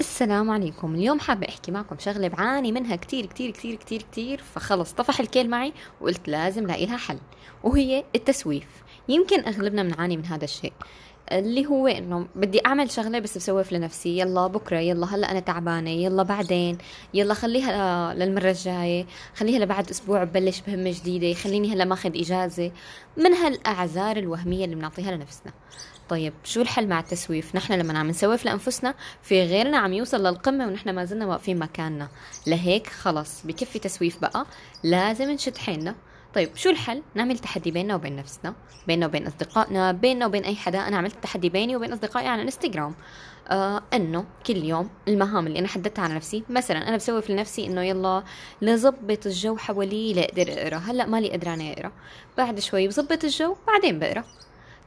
السلام عليكم. اليوم حابة أحكي معكم شغلة بعاني منها كتير كتير كتير كتير كتير. فخلص طفح الكيل معي وقلت لازم لاقي لها حل وهي التسويف. يمكن أغلبنا بنعاني من هذا الشيء. اللي هو إنه بدي أعمل شغلة بس بسوف لنفسي يلا بكرة يلا هلأ أنا تعبانة يلا بعدين يلا خليها للمرة الجاية خليها لبعد أسبوع ببلش بهمة جديدة خليني هلأ ماخذ إجازة. من هالأعذار الوهمية اللي بنعطيها لنفسنا. طيب شو الحل مع التسويف؟ نحن لما عم نسوف لأنفسنا في غيرنا عم يوصل للقمة ونحن ما زلنا واقفين مكاننا. لهيك خلص بكفي تسويف بقى. لازم نشد حيلنا. طيب شو الحل؟ نعمل تحدي بيننا وبين نفسنا بيننا وبين أصدقائنا بيننا وبين أي حدا. أنا عملت تحدي بيني وبين أصدقائي على انستغرام آه إنه كل يوم المهام اللي أنا حددتها على نفسي مثلا أنا بسوي في نفسي إنه يلا لظبط الجو حوالي لاقدر أقرأ. هلأ مالي قدرانه أقرأ. بعد شوي بظبط الجو بعدين بقرأ.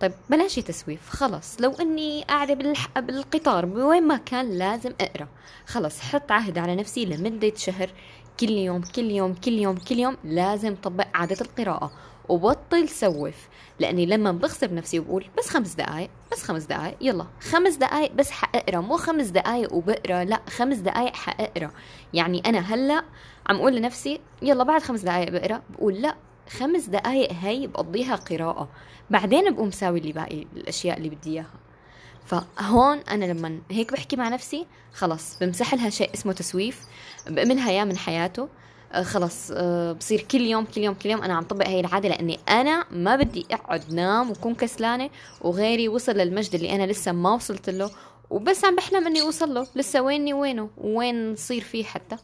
طيب بلاش تسويف خلص لو إني قاعدة بالح... بالقطار بوين ما كان لازم أقرأ. خلص حط عهد على نفسي لمدة شهر. كل يوم كل يوم كل يوم كل يوم لازم طبق عادة القراءة. وبطل سوف لأني لما بغصب نفسي وبقول بس خمس دقائق بس خمس دقائق يلا. خمس دقائق بس حأقرأ مو خمس دقائق وبقرأ لا خمس دقائق حأقرأ. يعني أنا هلأ عم أقول لنفسي يلا بعد خمس دقائق بقرأ بقول لا خمس دقائق هي بقضيها قراءة. بعدين بقوم ساوي اللي باقي الأشياء اللي بدي إياها. فهون أنا لما هيك بحكي مع نفسي خلص بمسح لها شيء اسمه تسويف بأملها إياه من حياته. آه، خلص آه، بصير كل يوم كل يوم كل يوم أنا عم طبق هاي العادة لأني أنا ما بدي أقعد نام وكون كسلانة وغيري وصل للمجد اللي أنا لسه ما وصلت له وبس عم بحلم إني أوصل له. لسه ويني وينه؟ وين نصير فيه حتى؟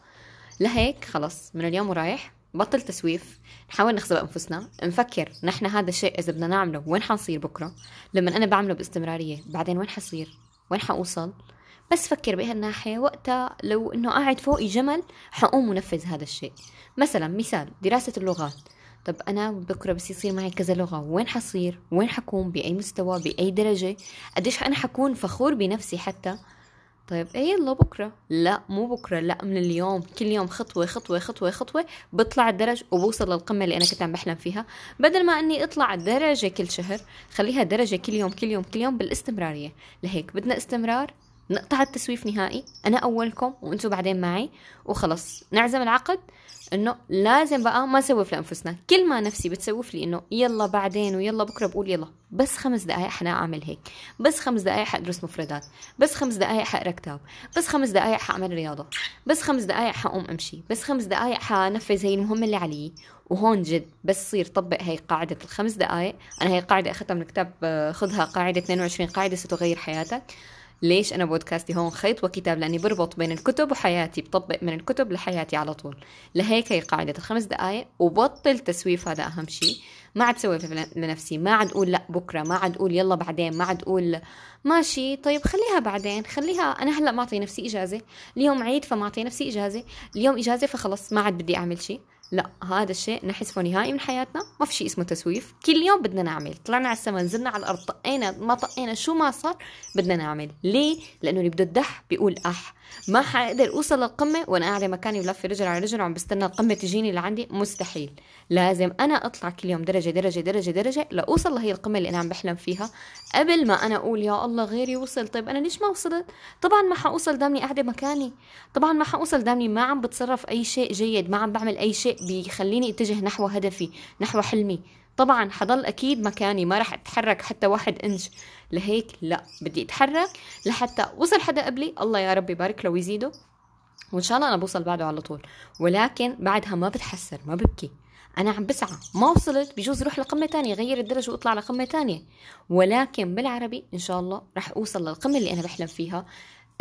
لهيك خلص من اليوم ورايح. بطل تسويف نحاول نخزب أنفسنا نفكر نحن هذا الشيء إذا بدنا نعمله وين حنصير بكرة؟ لما أنا بعمله باستمرارية بعدين وين حصير؟ وين حوصل بس فكر بهالناحية وقتها لو إنه قاعد فوقي جمل حقوم ونفذ هذا الشيء. مثلا مثال دراسة اللغات. طب أنا بكرة بس يصير معي كذا لغة وين حصير؟ وين حكون؟ بأي مستوى؟ بأي درجة؟ قديش أنا حكون فخور بنفسي حتى؟ طيب إيه يلا بكرة؟ لا مو بكرة لا من اليوم. كل يوم خطوة خطوة خطوة خطوة بطلع الدرج وبوصل للقمة اللي أنا كنت عم بحلم فيها. بدل ما أني أطلع درجة كل شهر خليها درجة كل يوم كل يوم كل يوم بالإستمرارية. لهيك بدنا استمرار؟ نقطع التسويف نهائي. أنا أولكم وأنتم بعدين معي. وخلص نعزم العقد إنه لازم بقى ما نسوف لأنفسنا. كل ما نفسي بتسوف لي إنه يلا بعدين ويلا بكرة بقول يلا. بس خمس دقائق حنعمل هيك. بس خمس دقائق حادرس مفردات. بس خمس دقائق حقرا كتاب بس خمس دقائق حاعمل رياضة. بس خمس دقائق حقوم أمشي. بس خمس دقائق حنفذ هي المهمة اللي علي. وهون جد بس صير طبق هي قاعدة الخمس دقائق أنا هي قاعدة أخذتها من كتاب آه، خذها قاعدة 22 قاعدة ستغير حياتك. ليش أنا بودكاستي هون خيط وكتاب؟ لأني بربط بين الكتب وحياتي بطبق من الكتب لحياتي على طول. لهيك هي قاعدة الخمس دقايق وبطل تسويف هذا أهم شيء ما عاد سوي لنفسي ما عاد أقول لا بكرة ما عاد أقول يلا بعدين ما عاد أقول ماشي طيب خليها بعدين خليها. أنا هلأ معطي نفسي إجازة. اليوم عيد فمعطي نفسي إجازة. اليوم إجازة فخلص ما عاد بدي أعمل شيء لا هذا الشيء نحذفه نهائي من حياتنا. ما في شيء اسمه تسويف. كل يوم بدنا نعمل. طلعنا على السما نزلنا على الأرض طقينا ما طقينا شو ما صار بدنا نعمل. ليه؟ لأنه اللي بده الدح بيقول أح. ما حقدر أوصل للقمة وأنا قاعدة مكاني ولفه رجل على رجل وعم بستنى القمة تجيني لعندي. مستحيل. لازم أنا أطلع كل يوم درجة درجة درجة درجة لأوصل لهي القمة اللي أنا عم بحلم فيها. قبل ما أنا أقول يا الله غيري وصل. طيب أنا ليش ما وصلت؟ طبعا ما حوصل دامني قاعدة مكاني. طبعا ما حوصل دامني ما عم بتصرف أي شيء جيد ما عم بعمل أي شيء بيخليني اتجه نحو هدفي نحو حلمي. طبعا حضل أكيد مكاني ما راح أتحرك حتى واحد إنش. لهيك لا بدي أتحرك لحتى وصل حدا قبلي. الله يا رب يبارك له ويزيده. وإن شاء الله أنا بوصل بعده على طول. ولكن بعدها ما بتحسر ما ببكي. أنا عم بسعى ما وصلت بجوز أروح لقمة تانية غير الدرجه واطلع لقمة تانية. ولكن بالعربي إن شاء الله رح أوصل للقمة اللي أنا بحلم فيها.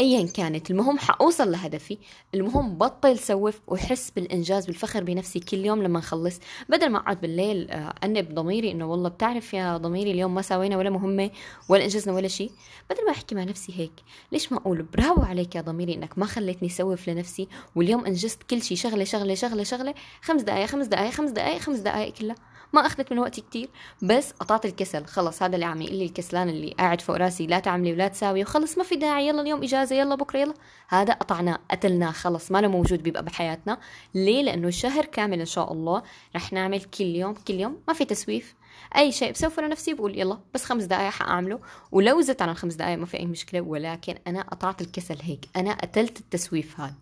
ايا كانت. المهم حأوصل لهدفي. المهم بطل سوف وحس بالإنجاز بالفخر بنفسي كل يوم لما نخلص بدل ما أقعد بالليل آه، أنب ضميري إنه والله بتعرف يا ضميري اليوم ما سوينا ولا مهمة ولا إنجزنا ولا شيء. بدل ما أحكي مع نفسي هيك ليش ما أقول برافو عليك يا ضميري إنك ما خليتني سوف لنفسي واليوم إنجزت كل شيء شغلة شغلة شغلة شغلة. خمس دقائق خمس دقائق خمس دقائق خمس دقائق كلها. ما أخذت من وقتي كتير بس قطعت الكسل. خلص هذا اللي عم يقول لي الكسلان اللي قاعد فوق راسي لا تعملي ولا تساوي وخلص ما في داعي يلا اليوم إجازة يلا بكرة يلا. هذا قطعناه قتلناه خلص ما له موجود بيبقى بحياتنا. ليه؟ لأنه شهر كامل إن شاء الله رح نعمل كل يوم كل يوم ما في تسويف. أي شيء بسوفه لنفسي بقول يلا بس خمس دقائق حأعمله. ولو زدت عن الخمس دقائق ما في أي مشكلة ولكن أنا قطعت الكسل هيك أنا قتلت التسويف هذا.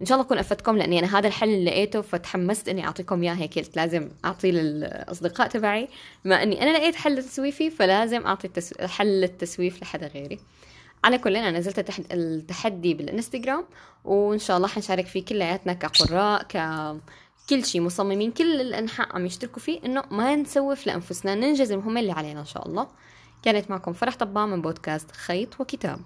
إن شاء الله أكون أفدتكم لأني أنا هذا الحل اللي لقيته فتحمست إني أعطيكم إياه هيك قلت لازم اعطيه للأصدقاء تبعي. بما إني أنا لقيت حل تسويفي فلازم أعطي التسو... حل التسويف لحدا غيري. على كل أنا نزلت التحدي بالإنستغرام وإن شاء الله حنشارك فيه كلياتنا كقراء ك كل شيء مصممين كل الأنحاء عم يشتركوا فيه إنه ما نسوف لأنفسنا ننجز المهمه اللي علينا إن شاء الله. كانت معكم فرح طباع من بودكاست خيط وكتاب.